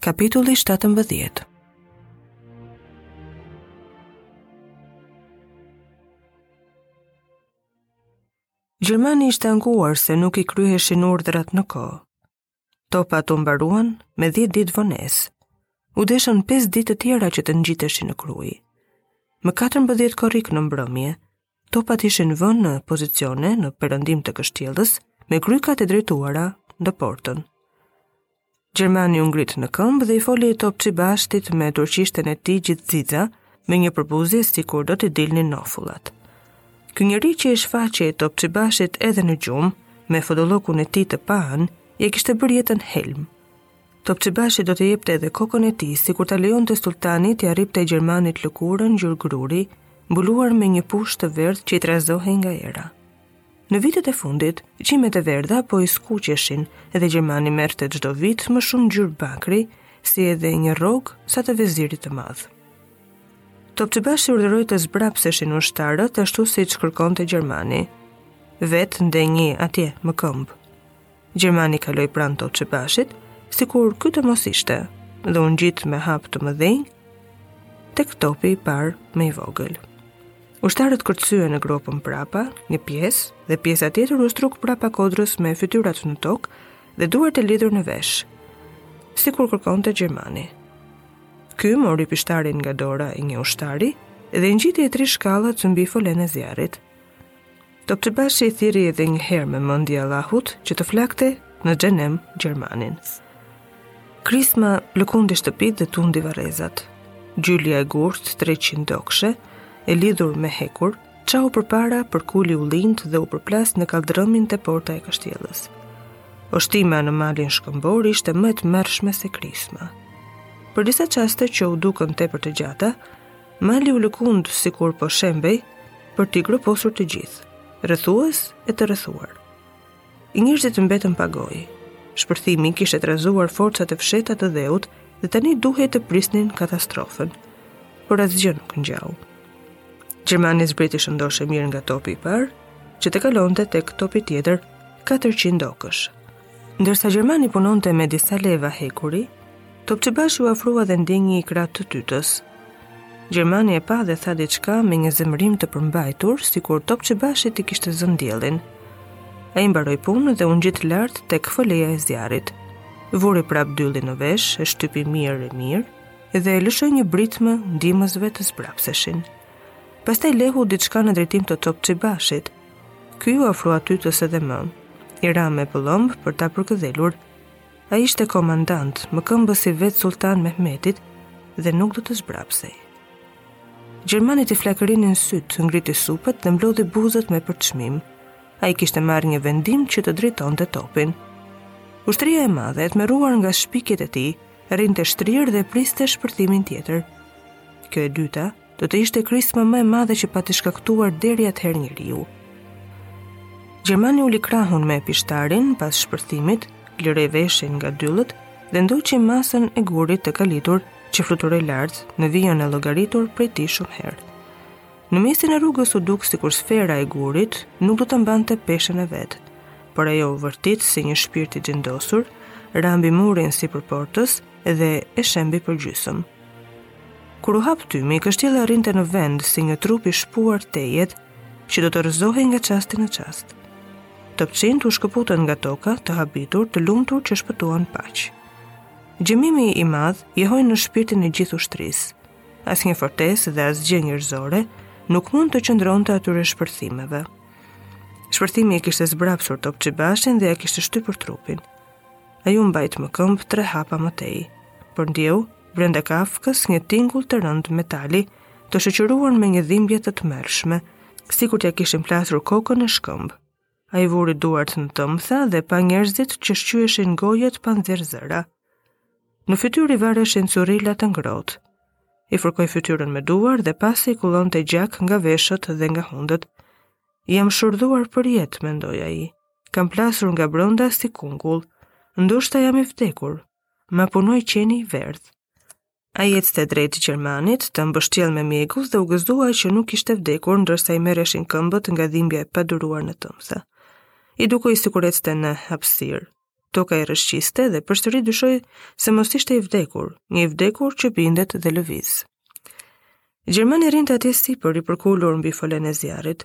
Kapitulli 17 Gjermani ishte ankuar se nuk i kryheshin urdhrat në kohë. Topat u mbaruan me 10 ditë vonesë. U deshën 5 ditë të tjera që të ngjiteshin në Krujë. Më 14 korrik në mbrëmje, Topat ishin vënë në pozicione në perëndim të kështjellës, me grykat e drejtuara te porta. Gjermani u ngrit në këmbë dhe i foli Topçibashit me turqishten e tij gjithë zëza, me një përbuzje sikur do t'i dilnin nofullat. Ky njeri që i shfaqej Topçibashit edhe në gjumë, me fodullëkun e tij të paanë, ia kishte bërë jetën helm. Topçibashi do të jepte edhe kokën e tij, sikur ta lejonte sultani t'ia rripte Gjermanit lëkurën ngjyrë gruri, mbuluar me një push të verdhë që i trazohej nga era. Në vitet e fundit, qimet e verdha po i skuqeshin dhe Gjermani merrte çdo vit më shumë ngjyrë bakri, si edhe një rrogë sa të vezirit të madh. Topçibashi urdhëroi të zbrapseshin ushtarët ashtu siç kërkonte Gjermani. Vetë ndenji atje më këmbë. Gjermani kaloi pranë Topçibashit, sikur ky të mos ishte, dhe u ngjit me hapa të mëdhenj tek topi i parë më i vogël. Ushtarët kërcyen në gropën prapa, një pjesë, dhe pjesa tjetër u struk prapa kodrës me fytyrat në tokë dhe duart e lidhur në vesh, sikur kërkonte Gjermani. Ky mori pishtarin nga dora e një ushtari dhe i ngjiti tri shkallët mbi folenë e zjarrit. Topçibashi i thirri edhe një herë me mendje Allahut që të flakte në xhehenem Gjermanin. Krisma lëkundi shtëpitë dhe tundi varrezat. Gjylja e gurtë, 300 okëshe, e lidhur me hekur, çau përpara, përkuli ullinjtë dhe u përplas në kaldrëmin te porta e kështjellës. Oshtima në malin shkëmbor ishte më e tmerrshme se krisma. Për disa çaste që u dukën tepër të gjata, Mali u lëkund sikur po shembej për t'i groposur të gjithë, rrethues e të rrethuar. Njerëzit mbetën pa gojë. Shpërthimi kishte trazuar forcat e fshehta të dheut dhe tani duhej të prisnin katastrofën. Por asgjë nuk ngjau. Gjermani zbriti shëndoshë e mirë nga topi i parë, që të kalonte tek topi tjetër 400 okësh. Ndërsa Gjermani punonte me disa leva hekuri, Topçibashi u afrua dhe ndenji në krah të tytës. Gjermani e pa dhe tha diçka me një zemërim të përmbajtur, sikur Topçibashi t'i kishte zënë diellin. Ai mbaroi punë dhe u ngjit lart tek foleja e zjarrit. Vuri prapë dyllin në vesh, e shtypi mirë e mirë, dhe lëshoi një britmë ndihmësve të zbrapseshin. Pastaj lehu diçka në drejtim të Topçibashit, Ky iu afrua tytës edhe më. I ra me pëllëmbë për ta përkëdhelur. Ai ishte komandant, mëkëmbës i vetë sulltan Mehmetit dhe nuk do të zbrapsej. Gjermanit i flakërinë sytë, ngriti supet dhe mblodhi buzët me përçmim. Ai kishte marrë një vendim që ta drejtonte topin. Ushtria e madhe, e tmerruar nga shpikjet e tij, rrinte shtrirë dhe priste shpërthimin tjetër. Kjo e dyta, do të ishte krisma më e madhe që pati shkaktuar deri atëherë njeriu. Gjermani uli krahun me pishtarin pas shpërthimit, liroi veshin nga dylli dhe ndoqi masën e gurit të kalitur që fluturoi lart në vijën e llogaritur prej tij shumë herë. Në mesin e rrugës u duk sikur sfera e gurit nuk do ta mbante peshën e vet, por ajo u vërtit si një shpirt i xhindosur, ra mbi murin sipër portës dhe e shembi për gjysëm. Kur u hap tymi, kështjella rrinte në vend si një trup i shpuar tejet, që do të rrëzohej nga çasti në çast. Topçinjtë u shkëputën nga toka, të habitur, të lumtur që shpëtuan paq. Gjëmimi i madh jehoi në shpirtin e gjithë ushtrisë. Asnjë fortesë dhe asgjë njerëzore nuk mund t'u qëndronte atyre shpërthimeve. Shpërthimi e kishte zbrapsur Topçibashin dhe ia kishte shtypur trupin. Ai u mbajt më këmbë tre hapa më tej. Por ndjeu brenda kafkës një tingull të rëndë metali, të shoqëruar me një dhimbje të tmerrshme, sikur t'ia kishin plasur kokën në shkëmbë. Ai vuri duart në tëmtha dhe pa njerëzit që shqyenin gojët pa nxjerrë zëra. Në fytyrë i vareshin currila të ngrohtë. E fërkoi fytyrën me duar dhe pa se i kullonte gjak nga veshët dhe nga hundët. Jam shurdhuar për jetë, mendoi ai. Kam plasur nga brenda si kungull. Ndoshta jam i vdekur. Ma punoi qeni i verdhë. Ai eci drejt Gjermanit, të mbështjellë me mjegull dhe u gëzua që nuk kishte vdekur ndërsa i merreshin këmbët nga dhimbja e paduruar në tëmtha. I dukej sikur ecte në hapësirë. Toka i rrëshqiste dhe përsëri dyshoi se mos ishte i vdekur, një i vdekur që bindet dhe lëviz. Gjermani rrinte atje sipër i përkulur mbi folenë e zjarrit.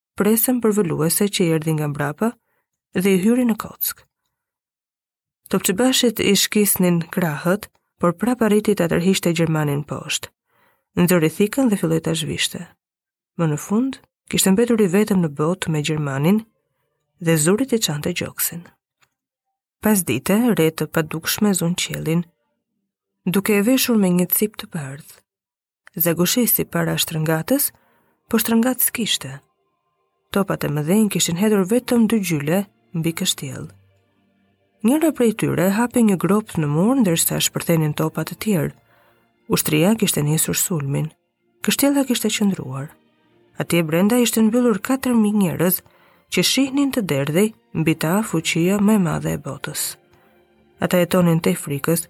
presën përvëluese që i erdhi nga mbrapa dhe i hyri në kockë. Topçibashit i shkisnin krahët, por prapë arriti ta tërhiqte Gjermanin poshtë. Nxori thikën dhe filloi ta zhvishte. Më në fund, kishte mbetur i vetëm në botë me Gjermanin dhe zuri t'i çante gjoksin. Pasdite, re të padukshme zunë qiellin, duke e veshur me një cipë të bardhë. Zagushi si para shtrëngatës, po shtrëngatë s'kishte. Topat e mëdhenj kishin hedhur vetëm dy gjyle mbi kështjellë. Njëra prej tyre hapi një gropë në mur ndërsa shpërthenin topa të tjerë. Ushtria kishte nisur sulmin. Kështjella kishte qëndruar. Atje brenda ishin mbyllur 4.000 njerëz që shihnin të derdhej mbi ta fuqia më e madhe e botës. Ata jetonin tej frikës,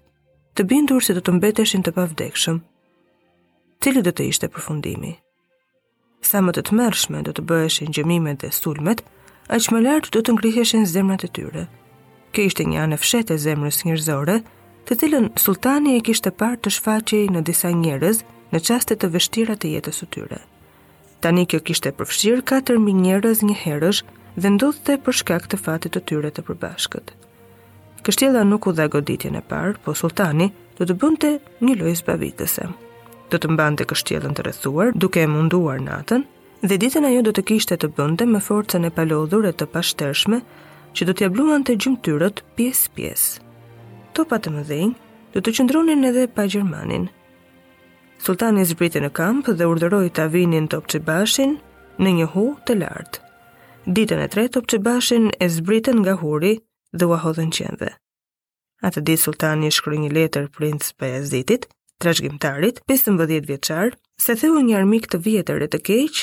të bindur se do të mbeteshin të pavdekshëm. Cili do të ishte përfundimi? Sa më të tmerrshme do të bëheshin gjëmimet dhe sulmet, aq më lart do të ngriheshin zemrat e tyre. Kjo ishte një anë e fshehtë e zemrës njerëzore, të cilën sulltani e kishte parë të shfaqej në disa njerëz në çaste të vështira të jetës së tyre. Tani kjo kishte përfshirë 4.000 njerëz njëherësh dhe ndodhte për shkak të fatit të tyre të përbashkët. Kështjella nuk u dha goditjen e parë, po sulltani do të bënte një lojë zbavitëse. Do të mbante kështjellën të rrethuar, duke e munduar natën, dhe ditën ajo do të kishte të bënte me forcën e palodhur e të pashtershme që do t'ia bluante gjymtyrët pjesë-pjesë. Topat e mëdhenj do të qëndronin edhe pa gjermanin, Sulltani zbriti në kamp dhe urdhëroi ta vinin topçibashin në një hu të lartë. Ditën e tretë topçibashin e zbritën nga huri dhe ua hodhën qenve. Atë ditë sulltani shkroi një letër princ Bajazitit, trashëgimtarit, 15-vjeçar, se theu një armik të vjetër e të keq